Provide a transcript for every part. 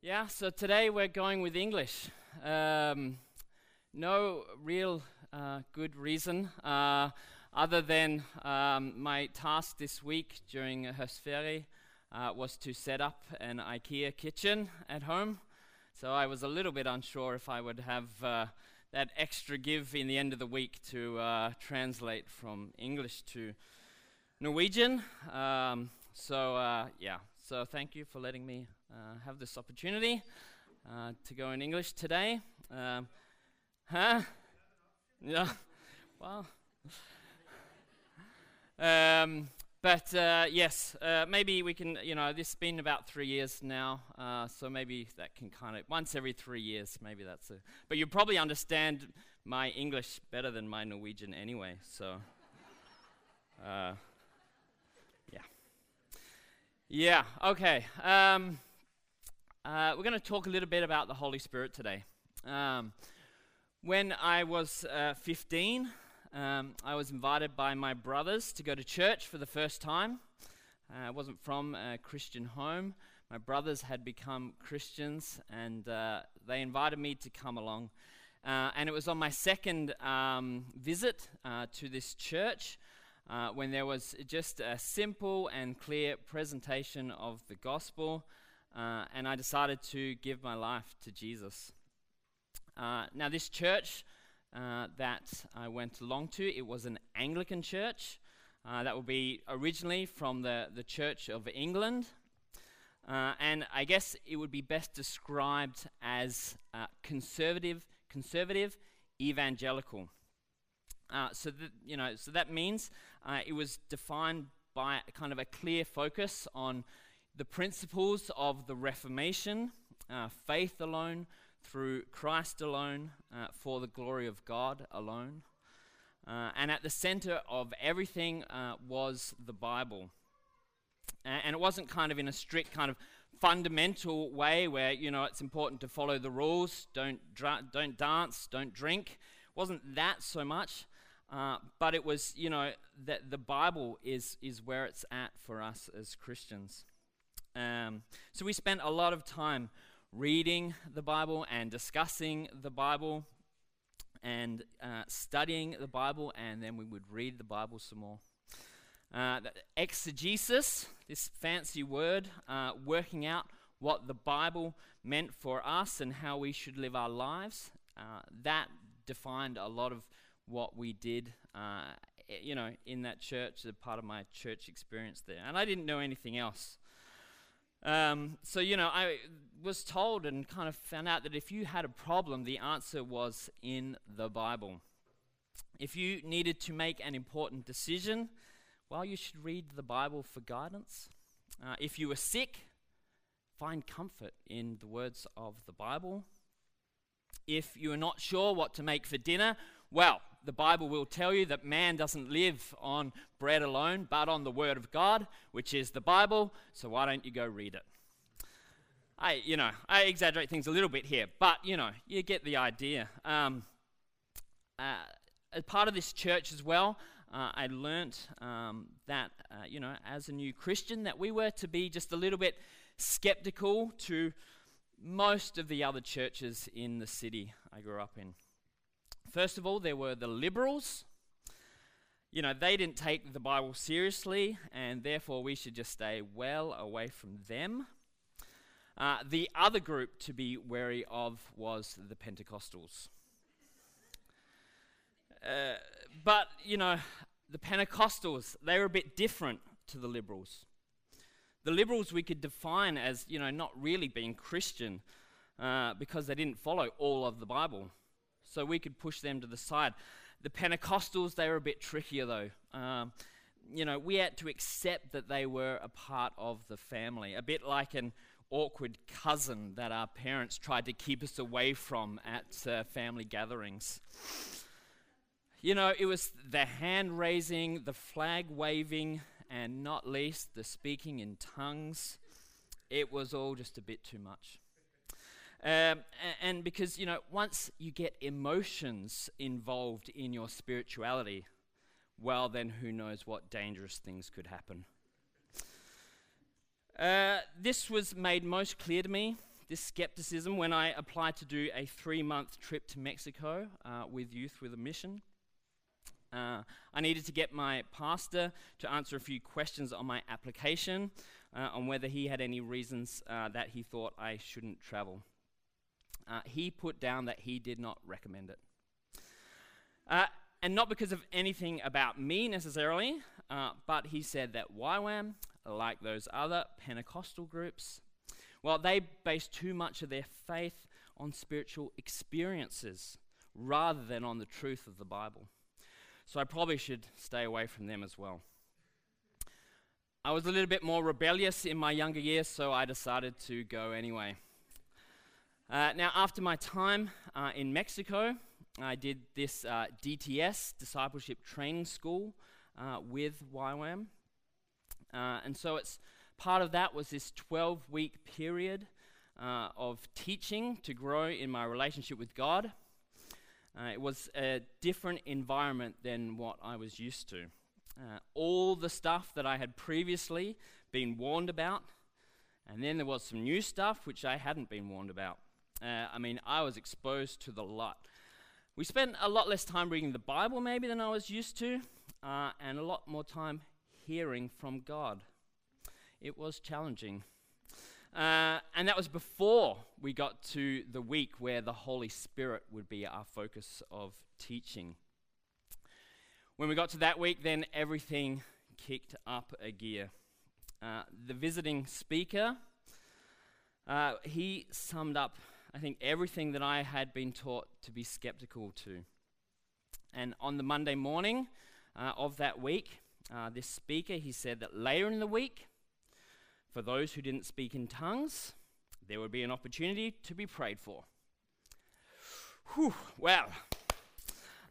Yeah, so today we're going with English. Um, no real uh, good reason uh, other than um, my task this week during Höstferie uh, was to set up an IKEA kitchen at home. So I was a little bit unsure if I would have uh, that extra give in the end of the week to uh, translate from English to Norwegian. Um, so uh, yeah, so thank you for letting me uh, have this opportunity uh, to go in English today. Um, huh? Yeah. Well. Um, but uh, yes, uh, maybe we can, you know, this has been about three years now, uh, so maybe that can kind of, once every three years, maybe that's it. But you probably understand my English better than my Norwegian anyway, so. Uh, yeah. Yeah, okay. Um, uh, we're going to talk a little bit about the Holy Spirit today. Um, when I was uh, 15, um, I was invited by my brothers to go to church for the first time. Uh, I wasn't from a Christian home. My brothers had become Christians, and uh, they invited me to come along. Uh, and it was on my second um, visit uh, to this church when there was just a simple and clear presentation of the gospel uh, and I decided to give my life to Jesus. Uh, now, this church uh, that I went along to, it was an Anglican church. Uh, that would be originally from the, the Church of England. Uh, and I guess it would be best described as uh, conservative, conservative, evangelical. so that you know, so that means it was defined by kind of a clear focus on the principles of the Reformation uh, faith alone, through Christ alone, uh, for the glory of God alone. Uh, and at the center of everything uh, was the Bible. and it wasn't kind of in a strict kind of fundamental way where, you know, it's important to follow the rules, don't, don't dance, don't drink. It wasn't that so much. Uh, but it was, you know, that the Bible is, is where it's at for us as Christians. Um, so we spent a lot of time reading the Bible and discussing the Bible and uh, studying the Bible, and then we would read the Bible some more. Uh, exegesis, this fancy word, uh, working out what the Bible meant for us and how we should live our lives, uh, that defined a lot of what we did, uh, you know, in that church, a part of my church experience there. And I didn't know anything else. Um, so, you know, I was told and kind of found out that if you had a problem, the answer was in the Bible. If you needed to make an important decision, well, you should read the Bible for guidance. Uh, if you were sick, find comfort in the words of the Bible. If you are not sure what to make for dinner, well, the Bible will tell you that man doesn't live on bread alone, but on the Word of God, which is the Bible. So why don't you go read it? I, you know, I exaggerate things a little bit here, but you know, you get the idea. Um, uh, as part of this church as well, uh, I learnt um, that, uh, you know, as a new Christian, that we were to be just a little bit skeptical to most of the other churches in the city I grew up in. First of all, there were the liberals. You know, they didn't take the Bible seriously, and therefore we should just stay well away from them. Uh, the other group to be wary of was the Pentecostals. Uh, but, you know, the Pentecostals, they were a bit different to the liberals. The liberals we could define as, you know, not really being Christian uh, because they didn't follow all of the Bible so we could push them to the side. The Pentecostals, they were a bit trickier though. Um, you know, we had to accept that they were a part of the family, a bit like an awkward cousin that our parents tried to keep us away from at uh, family gatherings. You know, it was the hand raising, the flag waving, and not least the speaking in tongues. It was all just a bit too much. Um, and because, you know, once you get emotions involved in your spirituality, well, then who knows what dangerous things could happen. Uh, this was made most clear to me this skepticism when I applied to do a three month trip to Mexico uh, with Youth with a Mission. Uh, I needed to get my pastor to answer a few questions on my application uh, on whether he had any reasons uh, that he thought I shouldn't travel. Uh, he put down that he did not recommend it. Uh, and not because of anything about me necessarily, uh, but he said that YWAM, like those other Pentecostal groups, well, they base too much of their faith on spiritual experiences rather than on the truth of the Bible. So I probably should stay away from them as well. I was a little bit more rebellious in my younger years, so I decided to go anyway. Uh, now, after my time uh, in Mexico, I did this uh, DTS, Discipleship Training School, uh, with YWAM. Uh, and so it's part of that was this 12 week period of teaching to grow in my relationship with God. It was a different environment than what I was used to. All the stuff that I had previously been warned about, and then there was some new stuff which I hadn't been warned about. Uh, I mean, I was exposed to the lot. We spent a lot less time reading the Bible, maybe, than I was used to, uh, and a lot more time hearing from God. It was challenging. Uh, and that was before we got to the week where the Holy Spirit would be our focus of teaching. When we got to that week, then everything kicked up a gear. Uh, the visiting speaker, uh, he summed up, I think, everything that I had been taught to be skeptical to. And on the Monday morning uh, of that week, uh, this speaker, he said that later in the week, for those who didn't speak in tongues, there would be an opportunity to be prayed for. Whew, well,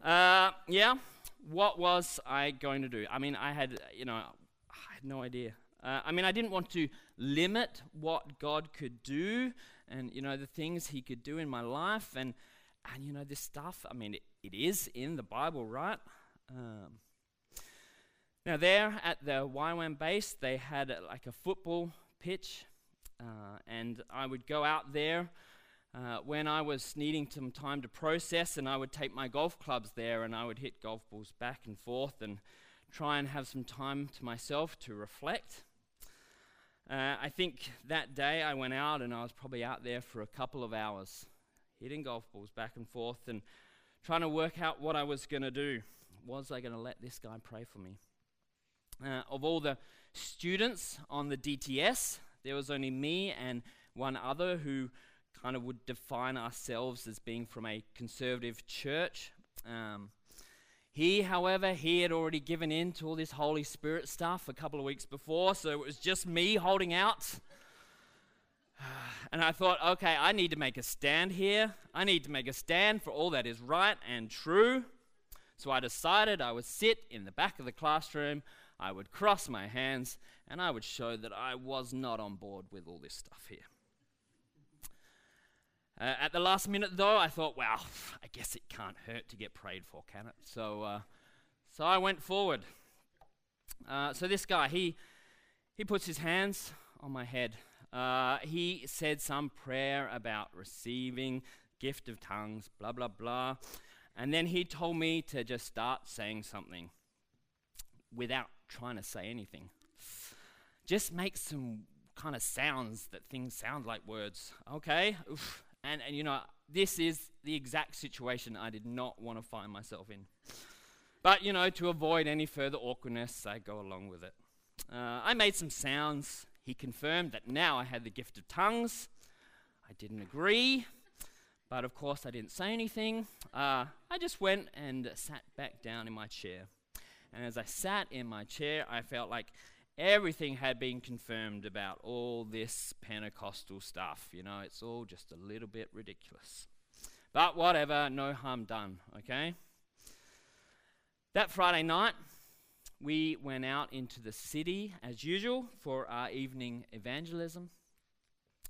uh, yeah, what was I going to do? I mean, I had, you know, I had no idea. Uh, I mean, I didn't want to limit what God could do and, you know, the things He could do in my life. And, and you know, this stuff, I mean, it, it is in the Bible, right? Um, now, there at the YWAM base, they had uh, like a football pitch, uh, and I would go out there uh, when I was needing some time to process, and I would take my golf clubs there and I would hit golf balls back and forth and try and have some time to myself to reflect. Uh, I think that day I went out and I was probably out there for a couple of hours, hitting golf balls back and forth and trying to work out what I was going to do. Was I going to let this guy pray for me? Uh, of all the students on the DTS, there was only me and one other who kind of would define ourselves as being from a conservative church. Um, he, however, he had already given in to all this Holy Spirit stuff a couple of weeks before, so it was just me holding out. And I thought, okay, I need to make a stand here. I need to make a stand for all that is right and true. So I decided I would sit in the back of the classroom. I would cross my hands and I would show that I was not on board with all this stuff here. Uh, at the last minute, though, I thought, well, I guess it can't hurt to get prayed for, can it? So, uh, so I went forward. Uh, so this guy, he he puts his hands on my head. Uh, he said some prayer about receiving gift of tongues, blah blah blah, and then he told me to just start saying something without trying to say anything. Just make some kind of sounds that things sound like words. Okay? Oof. And, and you know, this is the exact situation I did not want to find myself in. But, you know, to avoid any further awkwardness, I go along with it. Uh, I made some sounds. He confirmed that now I had the gift of tongues. I didn't agree, but of course I didn't say anything. Uh, I just went and sat back down in my chair. And as I sat in my chair, I felt like everything had been confirmed about all this Pentecostal stuff. You know, it's all just a little bit ridiculous. But whatever, no harm done, okay? That Friday night, we went out into the city as usual for our evening evangelism.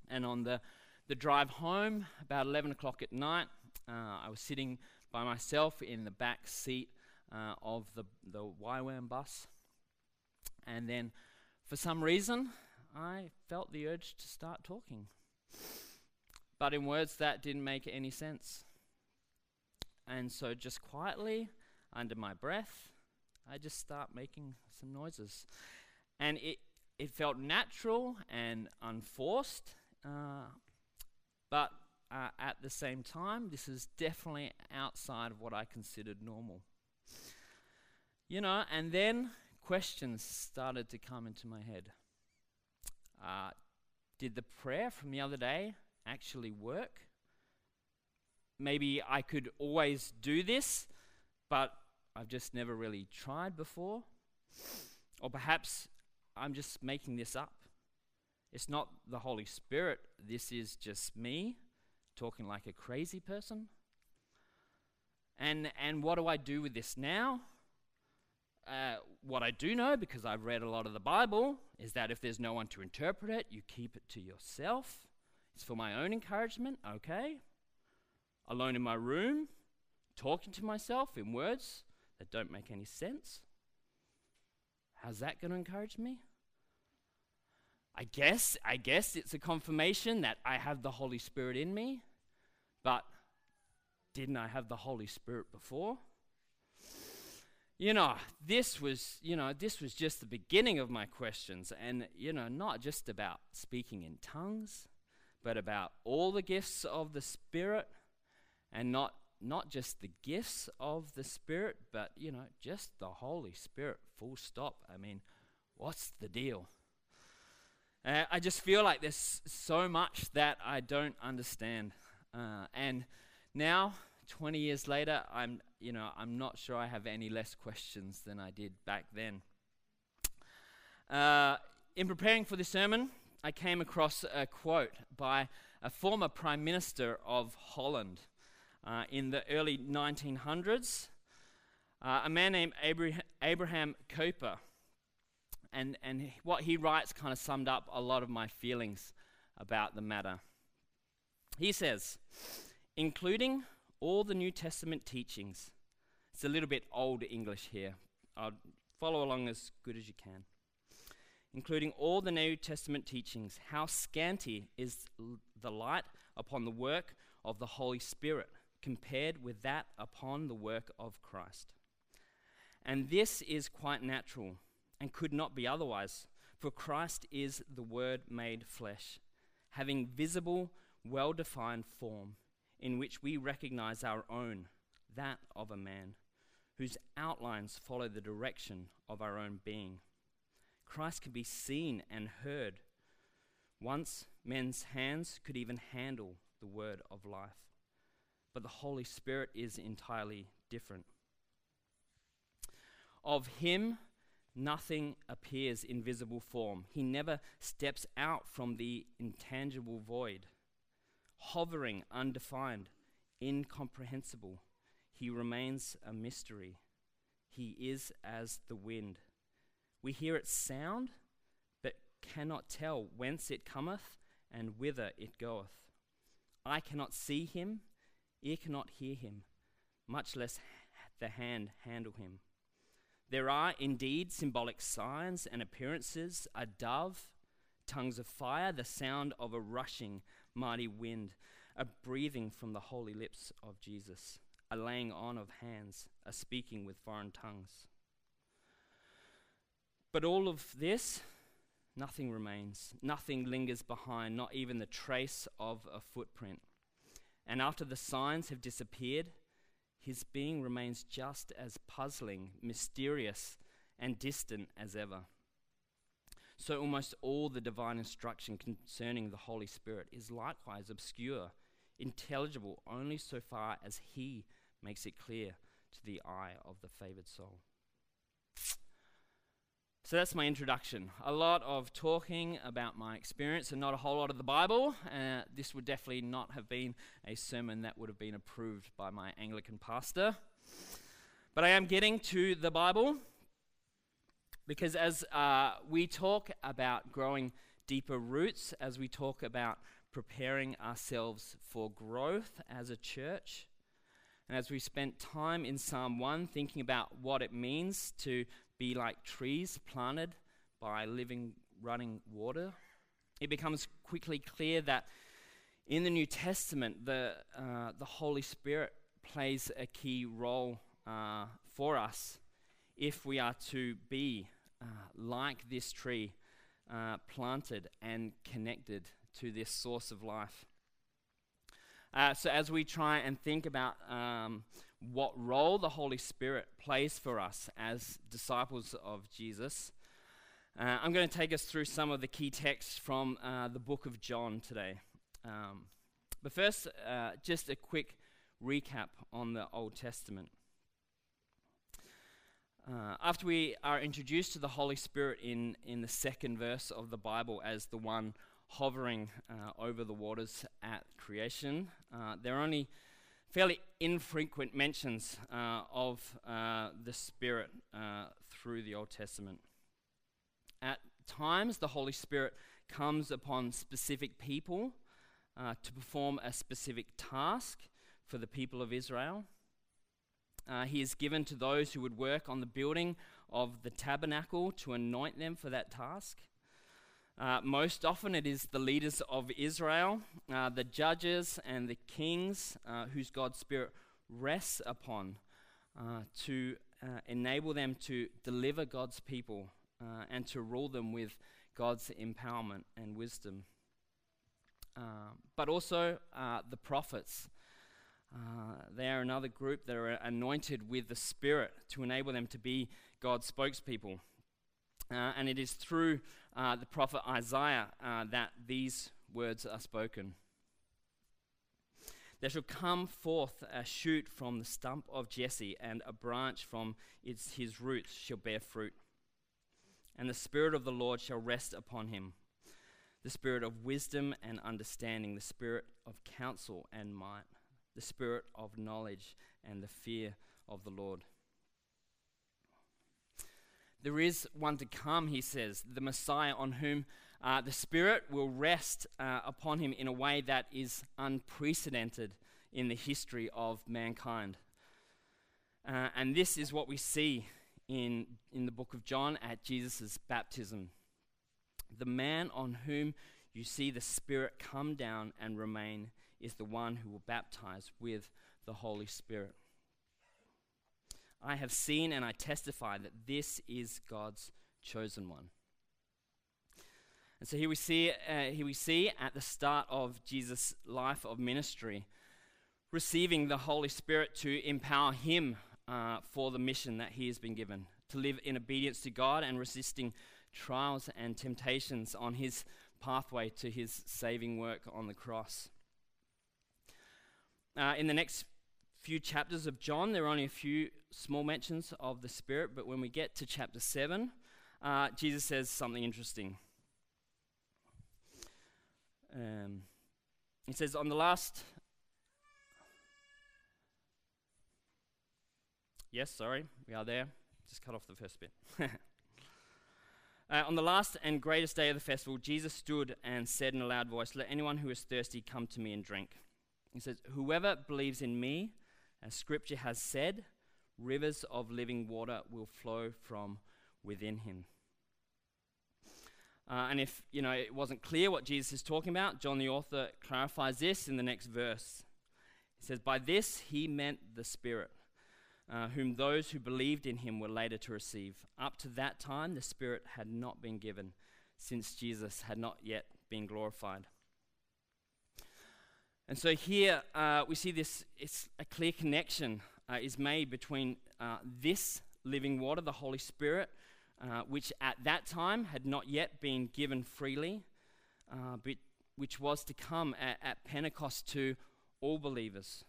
And on the, the drive home, about 11 o'clock at night, uh, I was sitting by myself in the back seat uh, of the, the YWAM bus. And then, for some reason, I felt the urge to start talking. but in words that didn't make any sense. And so, just quietly, under my breath, I just start making some noises. And it, it felt natural and unforced, uh, but uh, at the same time, this is definitely outside of what I considered normal. You know, and then questions started to come into my head. Uh, did the prayer from the other day actually work? Maybe I could always do this, but I've just never really tried before. Or perhaps I'm just making this up. It's not the Holy Spirit, this is just me talking like a crazy person. And, and what do I do with this now? Uh, what I do know, because I've read a lot of the Bible, is that if there's no one to interpret it, you keep it to yourself. It's for my own encouragement, okay? Alone in my room, talking to myself in words that don't make any sense. How's that going to encourage me? I guess, I guess it's a confirmation that I have the Holy Spirit in me, but didn't I have the Holy Spirit before? You know, this was, you know, this was just the beginning of my questions, and you know, not just about speaking in tongues, but about all the gifts of the Spirit, and not not just the gifts of the Spirit, but you know, just the Holy Spirit. Full stop. I mean, what's the deal? Uh, I just feel like there's so much that I don't understand, uh, and now, 20 years later, I'm you know I'm not sure I have any less questions than I did back then. Uh, in preparing for this sermon, I came across a quote by a former Prime Minister of Holland uh, in the early 1900s, uh, a man named Abraham, Abraham Kuyper. And, and what he writes kind of summed up a lot of my feelings about the matter. He says, including all the New Testament teachings, it's a little bit old English here. I'll follow along as good as you can including all the New Testament teachings, how scanty is l- the light upon the work of the Holy Spirit compared with that upon the work of Christ. And this is quite natural and could not be otherwise, for Christ is the Word made flesh, having visible, well defined form, in which we recognize our own, that of a man, whose outlines follow the direction of our own being Christ can be seen and heard. Once men's hands could even handle the word of life. But the Holy Spirit is entirely different. Of him, nothing appears in visible form. He never steps out from the intangible void. Hovering, undefined, incomprehensible, he remains a mystery. He is as the wind we hear its sound, but cannot tell whence it cometh and whither it goeth. I cannot see him, ear cannot hear him, much less the hand handle him. There are indeed symbolic signs and appearances a dove, tongues of fire, the sound of a rushing mighty wind, a breathing from the holy lips of Jesus, a laying on of hands, a speaking with foreign tongues. But all of this, nothing remains. Nothing lingers behind, not even the trace of a footprint. And after the signs have disappeared, his being remains just as puzzling, mysterious, and distant as ever. So almost all the divine instruction concerning the Holy Spirit is likewise obscure, intelligible only so far as he makes it clear to the eye of the favored soul. So that's my introduction. A lot of talking about my experience and not a whole lot of the Bible. Uh, this would definitely not have been a sermon that would have been approved by my Anglican pastor. But I am getting to the Bible because as uh, we talk about growing deeper roots, as we talk about preparing ourselves for growth as a church, and as we spent time in Psalm 1 thinking about what it means to be like trees planted by living running water, it becomes quickly clear that In the New Testament, the, uh, the Holy Spirit plays a key role uh, for us if we are to be uh, like this tree, uh, planted and connected to this source of life. Uh, so, as we try and think about um, what role the Holy Spirit plays for us as disciples of Jesus, uh, I'm going to take us through some of the key texts from uh, the book of John today. Um, but first, uh, just a quick recap on the Old Testament. Uh, after we are introduced to the Holy Spirit in, in the second verse of the Bible as the one hovering uh, over the waters at creation, uh, there are only fairly infrequent mentions uh, of uh, the Spirit through the Old Testament. At times, the Holy Spirit comes upon specific people to perform a specific task for the people of Israel uh, he is given to those who would work on the building of the tabernacle to anoint them for that task. Uh, most often, it is the leaders of Israel, uh, the judges and the kings, uh, whose God's Spirit rests upon uh, to uh, enable them to deliver God's people and to rule them with God's empowerment and wisdom. but also the prophets. Uh, they are another group that are anointed with the Spirit to enable them to be God's spokespeople. Uh, and it is through uh, the prophet Isaiah uh, that these words are spoken. There shall come forth a shoot from the stump of Jesse, and a branch from its, his roots shall bear fruit. And the Spirit of the Lord shall rest upon him the Spirit of wisdom and understanding, the Spirit of counsel and might the spirit of knowledge and the fear of the Lord. There is one to come, he says, the Messiah on whom uh, the Spirit will rest uh, upon him in a way that is unprecedented in the history of mankind. Uh, and this is what we see in, in the book of John at Jesus' baptism. The man on whom you see the Spirit come down and remain is the one who will baptize with the Holy Spirit. I have seen and I testify that this is God's chosen one. And so here we see, uh, here we see at the start of Jesus' life of ministry, receiving the Holy Spirit to empower him uh, for the mission that he has been given, to live in obedience to God and resisting trials and temptations on his pathway to his saving work on the cross. Uh, in the next few chapters of John, there are only a few small mentions of the Spirit, but when we get to chapter 7, uh, Jesus says something interesting. Um, he says, On the last. Yes, sorry, we are there. Just cut off the first bit. uh, on the last and greatest day of the festival, Jesus stood and said in a loud voice, Let anyone who is thirsty come to me and drink. He says, Whoever believes in me, as scripture has said, rivers of living water will flow from within him. Uh, and if you know it wasn't clear what Jesus is talking about, John the author clarifies this in the next verse. He says, By this he meant the Spirit, uh, whom those who believed in him were later to receive. Up to that time, the Spirit had not been given, since Jesus had not yet been glorified. And so here uh, we see this, it's a clear connection uh, is made between uh, this living water, the Holy Spirit, uh, which at that time had not yet been given freely, uh, but which was to come at, at Pentecost to all believers,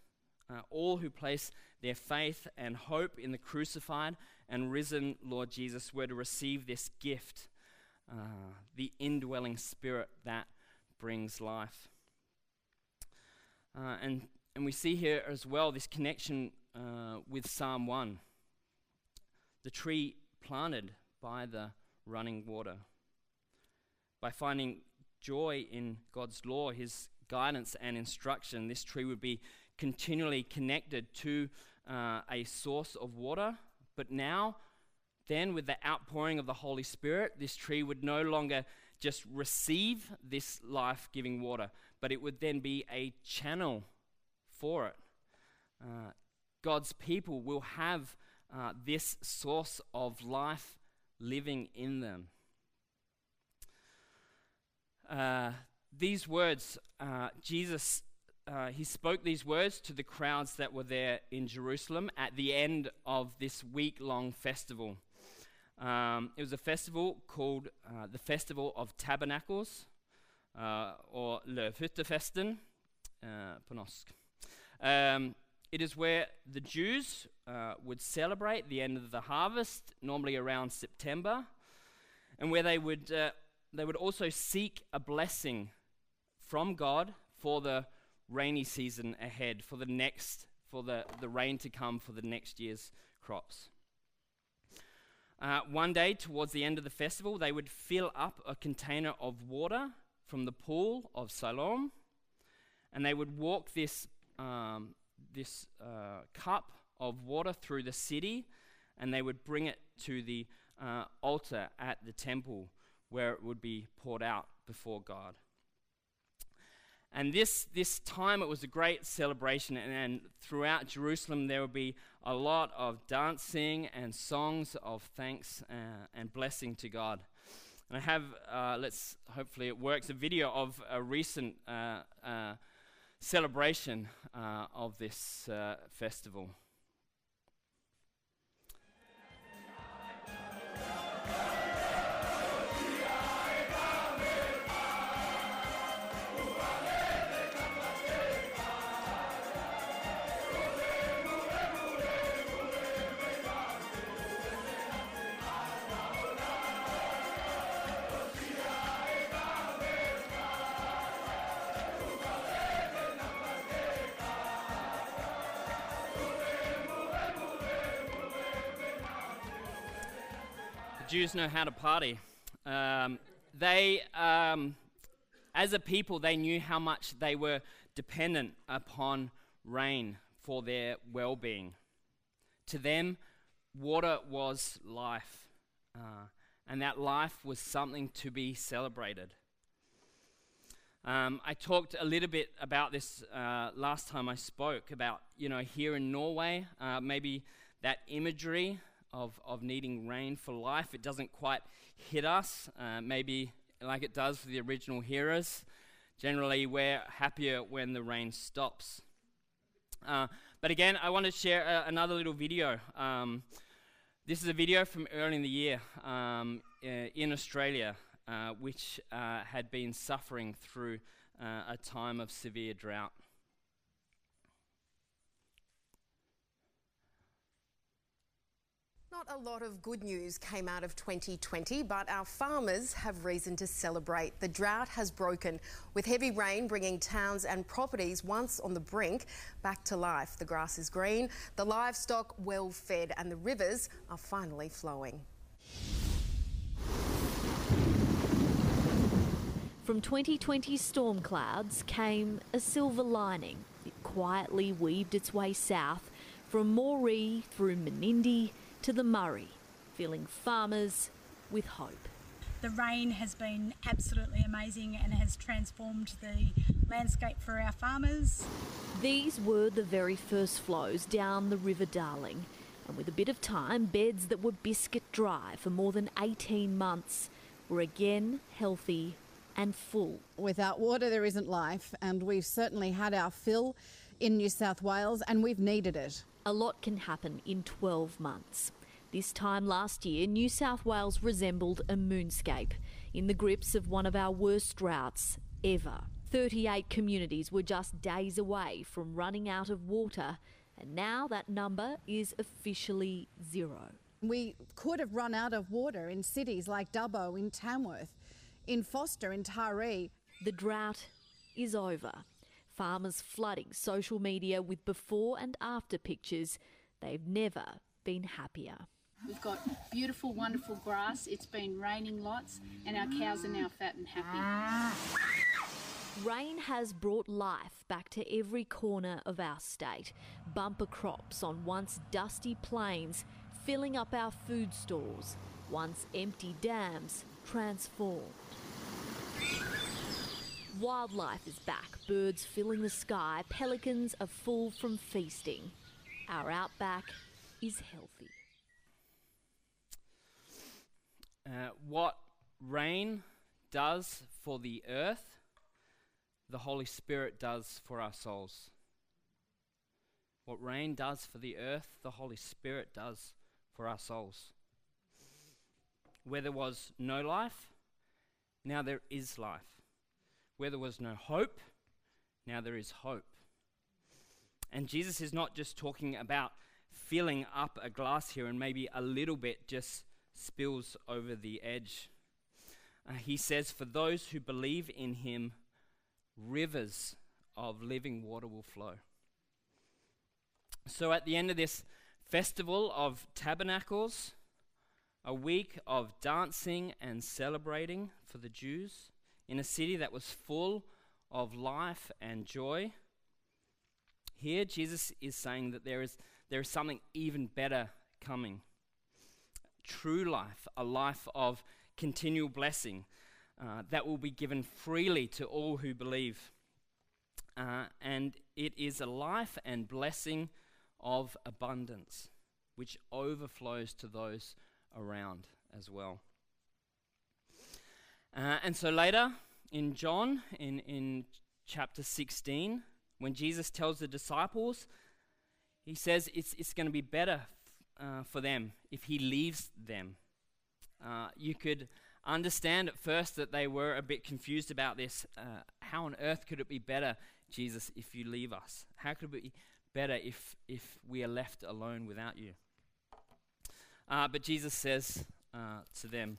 uh, all who place their faith and hope in the crucified and risen Lord Jesus were to receive this gift, the indwelling spirit that brings life. Uh, and, and we see here as well this connection uh, with Psalm 1 the tree planted by the running water. By finding joy in God's law, His guidance and instruction, this tree would be continually connected to uh, a source of water. But now, then, with the outpouring of the Holy Spirit, this tree would no longer just receive this life giving water, but it would then be a channel for it. Uh, God's people will have uh, this source of life living in them. Uh, these words, uh, Jesus, uh, he spoke these words to the crowds that were there in Jerusalem at the end of this week long festival. Um, it was a festival called uh, the Festival of Tabernacles, or Løvhyttefesten uh, på norsk. Um, it is where the Jews uh, would celebrate the end of the harvest, normally around September, and where they would, they would also seek a blessing from God for the rainy season ahead, for the next, for the, the rain to come for the next year's crops. Uh, one day, towards the end of the festival, they would fill up a container of water from the pool of Siloam, and they would walk this um, this uh, cup of water through the city and they would bring it to the uh, altar at the temple where it would be poured out before God. And this, this time it was a great celebration, and, and, throughout Jerusalem there would be a lot of dancing and songs of thanks uh, and blessing to God. And I have, uh, let's hopefully it works, a video of a recent uh, uh celebration uh, of this uh, festival. Jews know how to party. Um, they, um, as a people, they knew how much they were dependent upon rain for their well being. To them, water was life, uh, and that life was something to be celebrated. Um, I talked a little bit about this uh, last time I spoke about, you know, here in Norway, uh, maybe that imagery of, of needing rain for life. It doesn't quite hit us, uh, maybe like it does for the original hearers. Generally, we're happier when the rain stops. Uh, but again, I want to share uh, another little video. Um, this is a video from early in the year um, uh, in Australia, uh, which uh, had been suffering through a time of severe drought. Not a lot of good news came out of 2020, but our farmers have reason to celebrate. The drought has broken, with heavy rain bringing towns and properties once on the brink back to life. The grass is green, the livestock well fed, and the rivers are finally flowing. From 2020's storm clouds came a silver lining. It quietly weaved its way south from Moree through Menindee to the Murray, filling farmers with hope. The rain has been absolutely amazing and has transformed the landscape for our farmers. These were the very first flows down the River Darling, and with a bit of time, beds that were biscuit dry for more than 18 months were again healthy and full. Without water, there isn't life, and we've certainly had our fill in New South Wales, and we've needed it. A lot can happen in 12 months. This time last year, New South Wales resembled a moonscape in the grips of one of our worst droughts ever. 38 communities were just days away from running out of water, and now that number is officially zero. We could have run out of water in cities like Dubbo, in Tamworth, in Forster, in Taree. The drought is over farmers flooding social media with before and after pictures. They've never been happier. We've got beautiful, wonderful grass. It's been raining lots, and our cows are now fat and happy. Rain has brought life back to every corner of our state. Bumper crops on once dusty plains filling up our food stores. Once empty dams transformed. Wildlife is back, birds filling the sky, pelicans are full from feasting. Our outback is healthy. Uh, what rain does for the earth, the Holy Spirit does for our souls. What rain does for the earth, the Holy Spirit does for our souls. Where there was no life, now there is life. Where there was no hope, now there is hope. And Jesus is not just talking about filling up a glass here and maybe a little bit just spills over the edge. Uh, he says, For those who believe in him, rivers of living water will flow. So at the end of this festival of tabernacles, a week of dancing and celebrating for the Jews in a city that was full of life and joy. Here, Jesus is saying that there is, there is something even better coming. True life, a life of continual blessing uh, that will be given freely to all who believe. Uh, and it is a life and blessing of abundance, which overflows to those around as well. Uh, and so later in John, in, in chapter 16, when Jesus tells the disciples, he says it's, it's going to be better uh, for them if he leaves them. Uh, you could understand at first that they were a bit confused about this. Uh, how on earth could it be better, Jesus, if you leave us? How could it be better if, if we are left alone without you? Uh, but Jesus says uh, to them,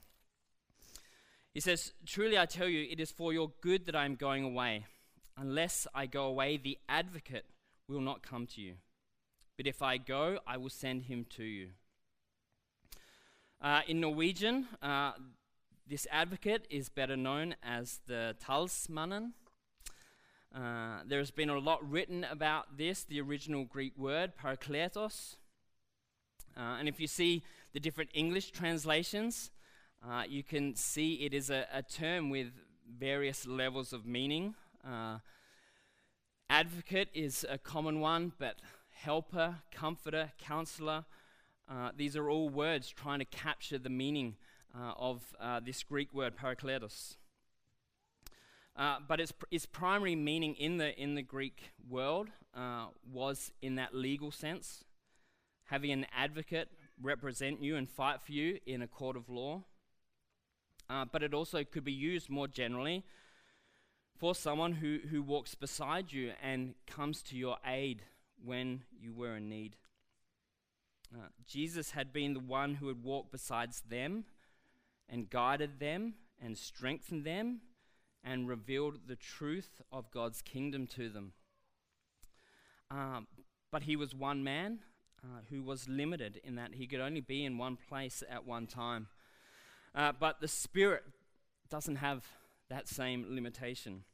He says, Truly I tell you, it is for your good that I am going away. Unless I go away, the advocate will not come to you. But if I go, I will send him to you. Uh, in Norwegian, uh, this advocate is better known as the talsmannen. Uh, there has been a lot written about this, the original Greek word, parakletos. Uh, and if you see the different English translations, uh, you can see it is a, a, term with various levels of meaning. Uh, advocate is a common one, but helper, comforter, counselor, uh, these are all words trying to capture the meaning uh, of uh, this Greek word parakletos. Uh, but its, pr- its primary meaning in the, in the Greek world was in that legal sense, having an advocate represent you and fight for you in a court of law. Uh, but it also could be used more generally for someone who, who walks beside you and comes to your aid when you were in need. Uh, Jesus had been the one who had walked besides them and guided them and strengthened them and revealed the truth of God's kingdom to them. Um, but he was one man uh, who was limited in that he could only be in one place at one time. Uh, but the Spirit doesn't have that same limitation.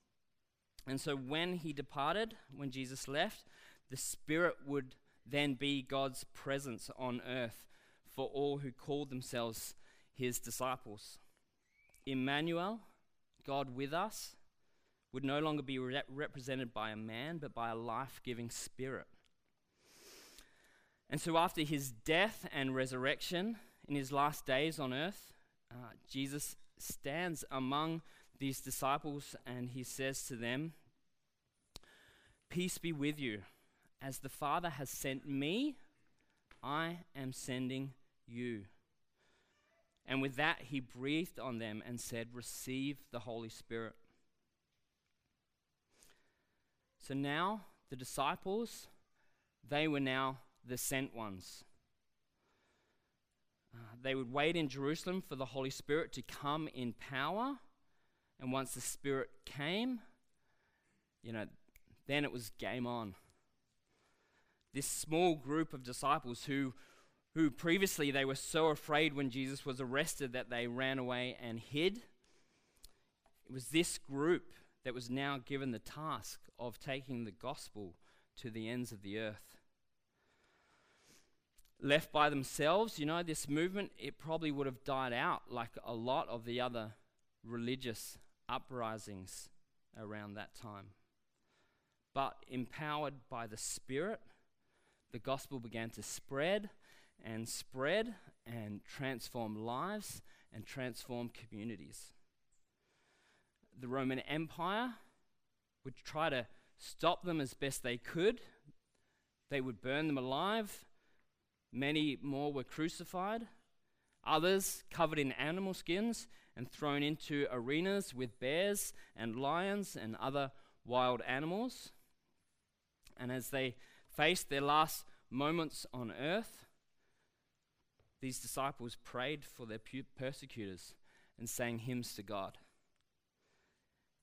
And so when he departed, when Jesus left, the Spirit would then be God's presence on earth for all who called themselves his disciples. Emmanuel, God with us, would no longer be re- represented by a man, but by a life giving spirit. And so, after his death and resurrection in his last days on earth, uh, Jesus stands among these disciples and he says to them, Peace be with you. As the Father has sent me, I am sending you. And with that, he breathed on them and said, Receive the Holy Spirit. So now, the disciples, they were now the sent ones. Uh, they would wait in Jerusalem for the Holy Spirit to come in power. And once the Spirit came, you know, then it was game on this small group of disciples who, who previously they were so afraid when Jesus was arrested that they ran away and hid. It was this group that was now given the task of taking the gospel to the ends of the earth. Left by themselves, you know, this movement, it probably would have died out like a lot of the other religious uprisings around that time. But empowered by the Spirit, the gospel began to spread and spread and transform lives and transform communities. The Roman Empire would try to stop them as best they could. They would burn them alive. Many more were crucified. Others covered in animal skins and thrown into arenas with bears and lions and other wild animals. And as they faced their last moments on earth, these disciples prayed for their persecutors and sang hymns to God.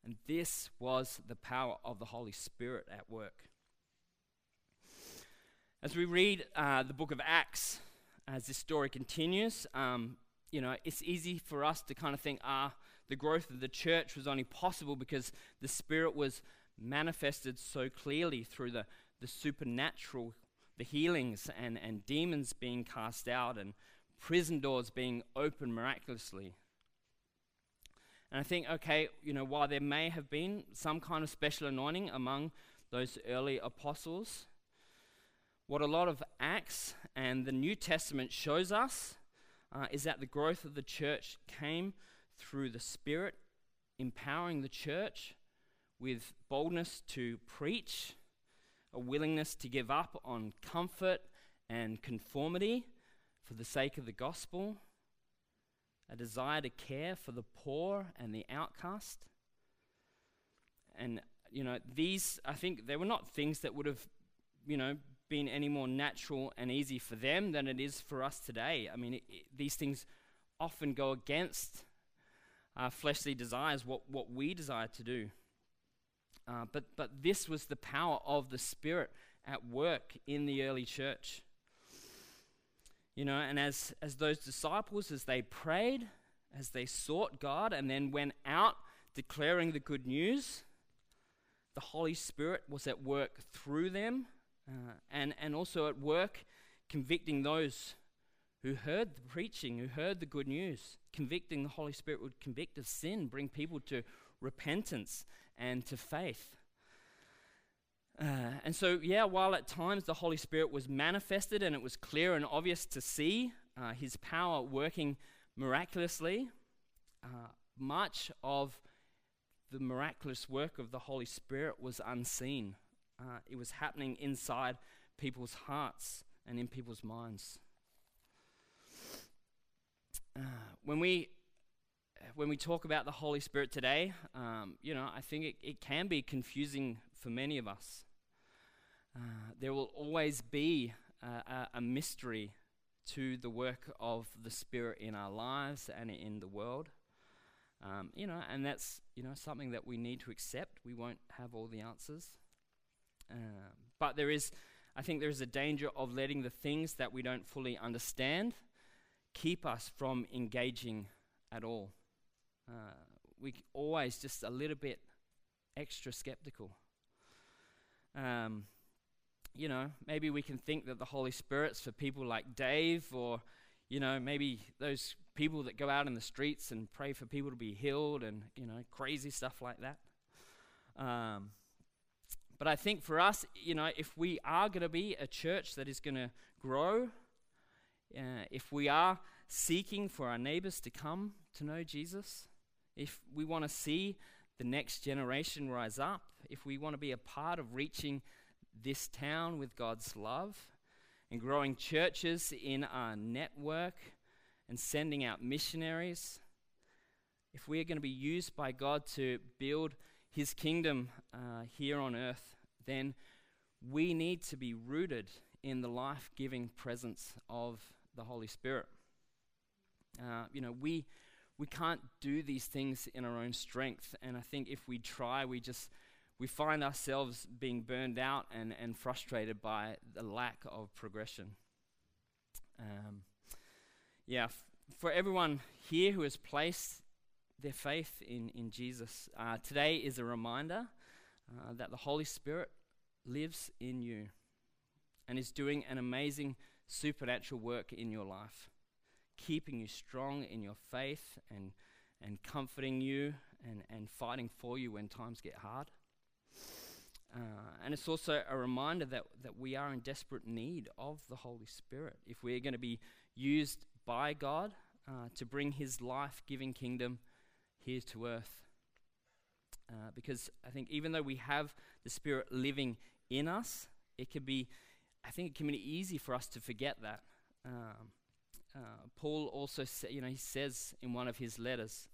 And this was the power of the Holy Spirit at work. As we read uh, the book of Acts, as this story continues, um, you know, it's easy for us to kind of think, ah, the growth of the church was only possible because the Spirit was manifested so clearly through the, the supernatural, the healings and, and demons being cast out and prison doors being opened miraculously. And I think, okay, you know, while there may have been some kind of special anointing among those early apostles, what a lot of Acts and the New Testament shows us uh, is that the growth of the church came through the Spirit empowering the church with boldness to preach, a willingness to give up on comfort and conformity for the sake of the gospel, a desire to care for the poor and the outcast. And, you know, these, I think, they were not things that would have, you know, been any more natural and easy for them than it is for us today. I mean, it, it, these things often go against our fleshly desires, what, what we desire to do. Uh, but, but this was the power of the Spirit at work in the early church. You know, and as, as those disciples, as they prayed, as they sought God, and then went out declaring the good news, the Holy Spirit was at work through them uh, and, and also at work convicting those who heard the preaching, who heard the good news. Convicting the Holy Spirit would convict of sin, bring people to repentance and to faith. Uh, and so, yeah, while at times the Holy Spirit was manifested and it was clear and obvious to see uh, his power working miraculously, uh, much of the miraculous work of the Holy Spirit was unseen uh, it was happening inside people's hearts and in people's minds. Uh, when we when we talk about the Holy Spirit today, um, you know, I think it, it can be confusing for many of us. Uh, there will always be a, a mystery to the work of the Spirit in our lives and in the world. Um, you know, and that's you know something that we need to accept. We won't have all the answers. Um, but there is, I think there is a danger of letting the things that we don't fully understand keep us from engaging at all. Uh, we always just a little bit extra skeptical. Um, you know, maybe we can think that the Holy Spirit's for people like Dave, or, you know, maybe those people that go out in the streets and pray for people to be healed and, you know, crazy stuff like that. Um, but I think for us, you know, if we are going to be a church that is going to grow, uh, if we are seeking for our neighbors to come to know Jesus, if we want to see the next generation rise up, if we want to be a part of reaching this town with God's love and growing churches in our network and sending out missionaries, if we are going to be used by God to build his kingdom uh, here on earth, then we need to be rooted in the life giving presence of the Holy Spirit. Uh, you know, we, we can't do these things in our own strength. And I think if we try, we just we find ourselves being burned out and, and frustrated by the lack of progression. Um, yeah, f- for everyone here who has placed their faith in, in Jesus. Uh, today is a reminder uh, that the Holy Spirit lives in you and is doing an amazing supernatural work in your life, keeping you strong in your faith and, and comforting you and, and fighting for you when times get hard. Uh, and it's also a reminder that, that we are in desperate need of the Holy Spirit. If we're going to be used by God uh, to bring His life giving kingdom here to earth. Uh, because I think even though we have the Spirit living in us, it can be, I think it can be easy for us to forget that. Um, uh, Paul also, sa- you know, he says in one of his letters,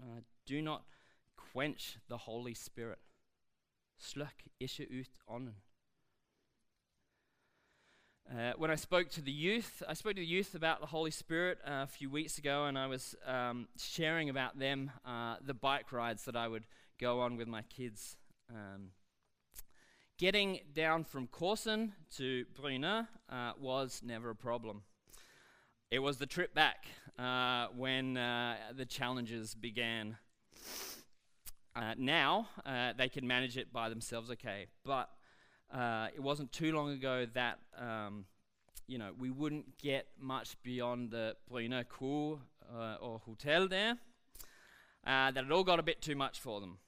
uh, "Do not quench the Holy Spirit. Ikke ut ånden." Uh, when I spoke to the youth, I spoke to the youth about the Holy Spirit uh, a few weeks ago, and I was um, sharing about them uh, the bike rides that I would go on with my kids. Um, getting down from Korsen to Bryne uh, was never a problem. It was the trip back uh, when uh, the challenges began. now they can manage it by themselves, okay, but uh, it wasn't too long ago that um, you know we wouldn't get much beyond the Bryne Kur uh, or hotel there. Uh, that it all got a bit too much for them.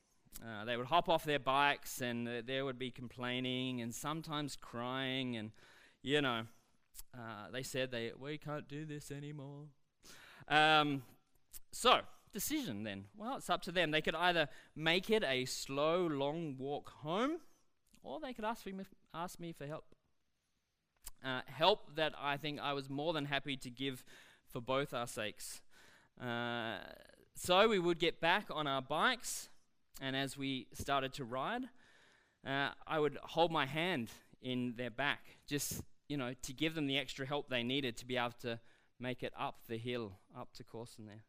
Uh, they would hop off their bikes and they would be complaining and sometimes crying and you know uh, they said they we can't do this anymore. Um, so decision then. Well, it's up to them. They could either make it a slow, long walk home or they could ask me, ask me for help. Uh, help that I think I was more than happy to give for both our sakes. Uh, so we would get back on our bikes, and as we started to ride, uh, I would hold my hand in their back, just you know, to give them the extra help they needed to be able to make it up the hill, up to Korsen there.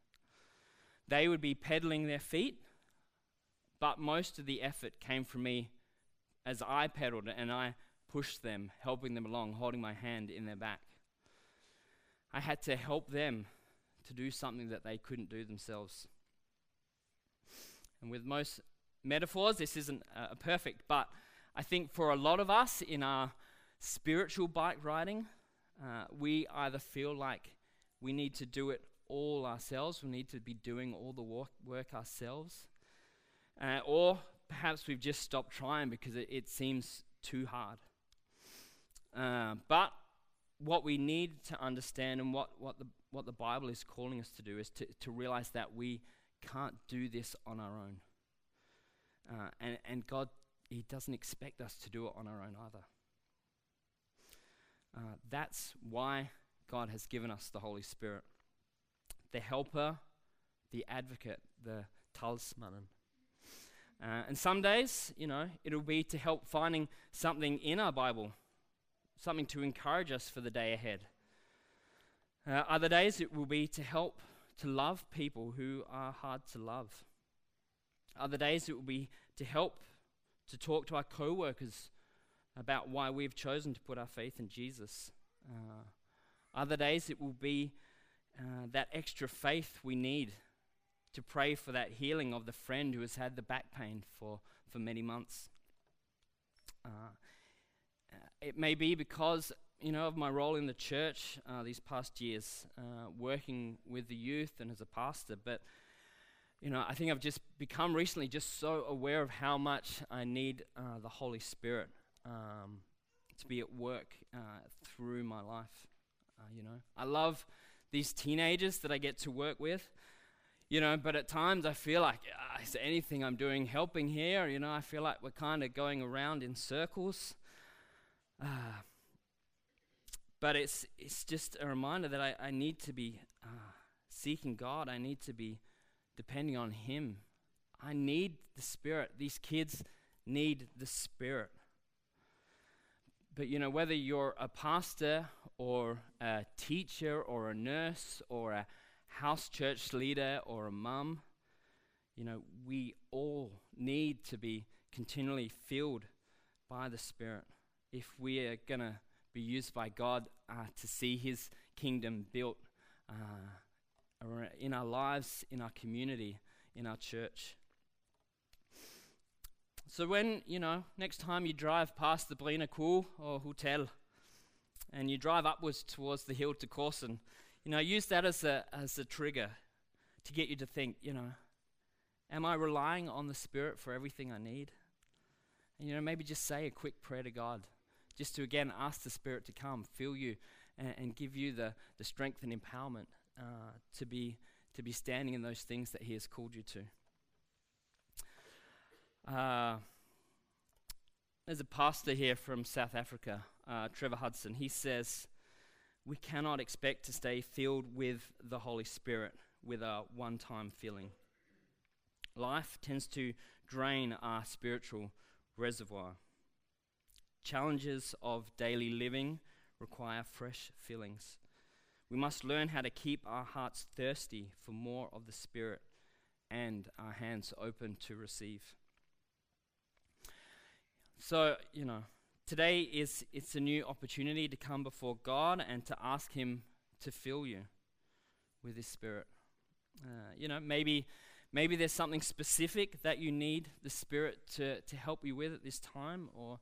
They would be pedaling their feet, but most of the effort came from me as I pedaled and I pushed them, helping them along, holding my hand in their back. I had to help them to do something that they couldn't do themselves. And with most metaphors, this isn't uh, perfect, but I think for a lot of us in our spiritual bike riding, uh, we either feel like we need to do it all ourselves, we need to be doing all the work, work ourselves, uh, or perhaps we've just stopped trying because it, it seems too hard. Uh, but what we need to understand and what, what, the, what the Bible is calling us to do is to, to realize that we can't do this on our own. Uh, and, and God, He doesn't expect us to do it on our own either. Uh, that's why God has given us the Holy Spirit the helper, the advocate, the talsmannen. Uh, and some days, you know, it'll be to help finding something in our Bible, something to encourage us for the day ahead. Uh, other days, it will be to help to love people who are hard to love. Other days, it will be to help to talk to our co workers about why we've chosen to put our faith in Jesus. Uh, other days, it will be uh, that extra faith we need to pray for that healing of the friend who has had the back pain for, for many months. Uh, uh, it may be because, you know, of my role in the church uh, these past years, uh, working with the youth and as a pastor, but, you know, I think I've just become recently just so aware of how much I need uh, the Holy Spirit um, to be at work uh, through my life, you know. I love these teenagers that I get to work with you know, but at times I feel like, uh, is anything I'm doing helping here? You know, I feel like we're kind of going around in circles. Uh, but it's, it's just a reminder that I, I need to be uh, seeking God. I need to be depending on Him. I need the Spirit. These kids need the Spirit. But you know, whether you're a pastor or a teacher or a nurse or a house church leader or a mum, you know, we all need to be continually filled by the Spirit if we are going to be used by God uh, to see His kingdom built uh, in our lives, in our community, in our church. So when, you know, next time you drive past the Bryne Kur or Hotel and you drive upwards towards the hill to Korsen, you know, use that as a, as a trigger to get you to think, you know, Am I relying on the Spirit for everything I need? And, you know, maybe just say a quick prayer to God, just to again ask the Spirit to come, fill you, and, and give you the, the strength and empowerment uh, to, be, to be standing in those things that He has called you to. Uh, there's a pastor here from South Africa, uh, Trevor Hudson. He says, We cannot expect to stay filled with the Holy Spirit with a one time filling. Life tends to drain our spiritual reservoir. Challenges of daily living require fresh fillings. We must learn how to keep our hearts thirsty for more of the Spirit and our hands open to receive. So, you know, today is it's a new opportunity to come before God and to ask him to fill you with his spirit. Uh, you know, maybe maybe there's something specific that you need the spirit to to help you with at this time or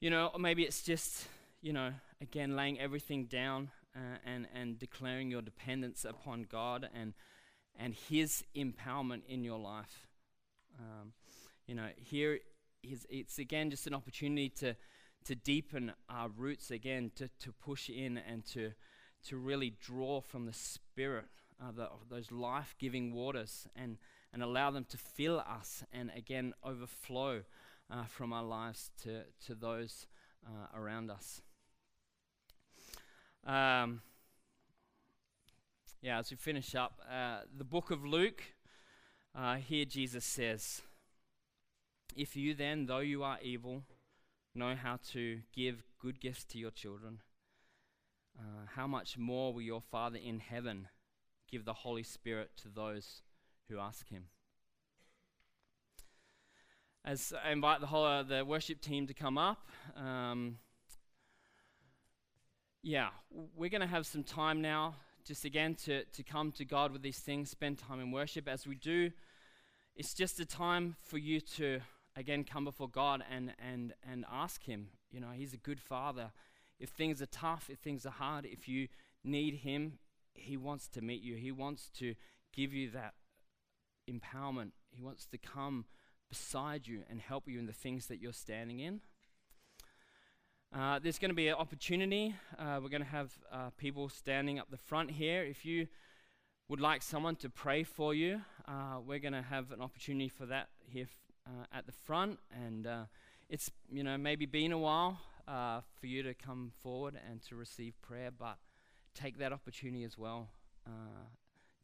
you know, or maybe it's just, you know, again laying everything down uh, and and declaring your dependence upon God and and his empowerment in your life. Um, you know, here it's again just an opportunity to to deepen our roots again, to, to push in and to to really draw from the Spirit, uh, the, those life-giving waters, and and allow them to fill us and again overflow uh, from our lives to to those uh, around us. Um, yeah, as we finish up, uh, the book of Luke, uh, here Jesus says. If you then, though you are evil, know how to give good gifts to your children, uh, how much more will your Father in heaven give the Holy Spirit to those who ask Him? As I invite the whole uh, the worship team to come up, um, yeah, we're going to have some time now, just again to to come to God with these things, spend time in worship. As we do, it's just a time for you to again come before God and and and ask him. You know, he's a good father. If things are tough, if things are hard, if you need him, he wants to meet you. He wants to give you that empowerment. He wants to come beside you and help you in the things that you're standing in. Uh, there's going to be an opportunity. Uh, we're going to have uh, people standing up the front here. If you would like someone to pray for you, uh, we're going to have an opportunity for that here uh, at the front, and uh, it's you know maybe been a while uh, for you to come forward and to receive prayer, but take that opportunity as well, uh,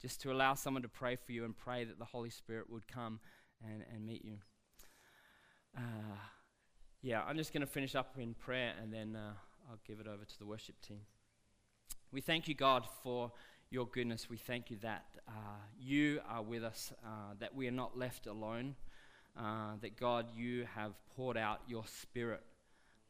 just to allow someone to pray for you and pray that the Holy Spirit would come and, and meet you. Uh, yeah, I'm just going to finish up in prayer, and then uh, I'll give it over to the worship team. We thank you, God, for your goodness. We thank you that uh, you are with us, uh, that we are not left alone, uh, that God, you have poured out your spirit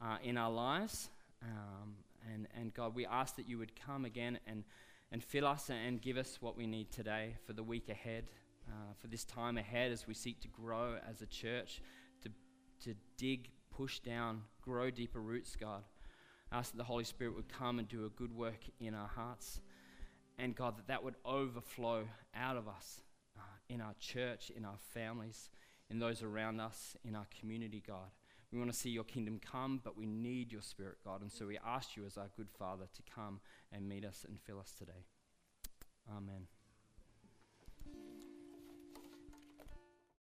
uh, in our lives. Um, and, and God, we ask that you would come again and, and fill us and give us what we need today for the week ahead, uh, for this time ahead as we seek to grow as a church, to, to dig, push down, grow deeper roots, God. ask that the Holy Spirit would come and do a good work in our hearts. And God, that that would overflow out of us uh, in our church, in our families, in those around us, in our community, God. We want to see your kingdom come, but we need your spirit, God. And so we ask you, as our good Father, to come and meet us and fill us today. Amen.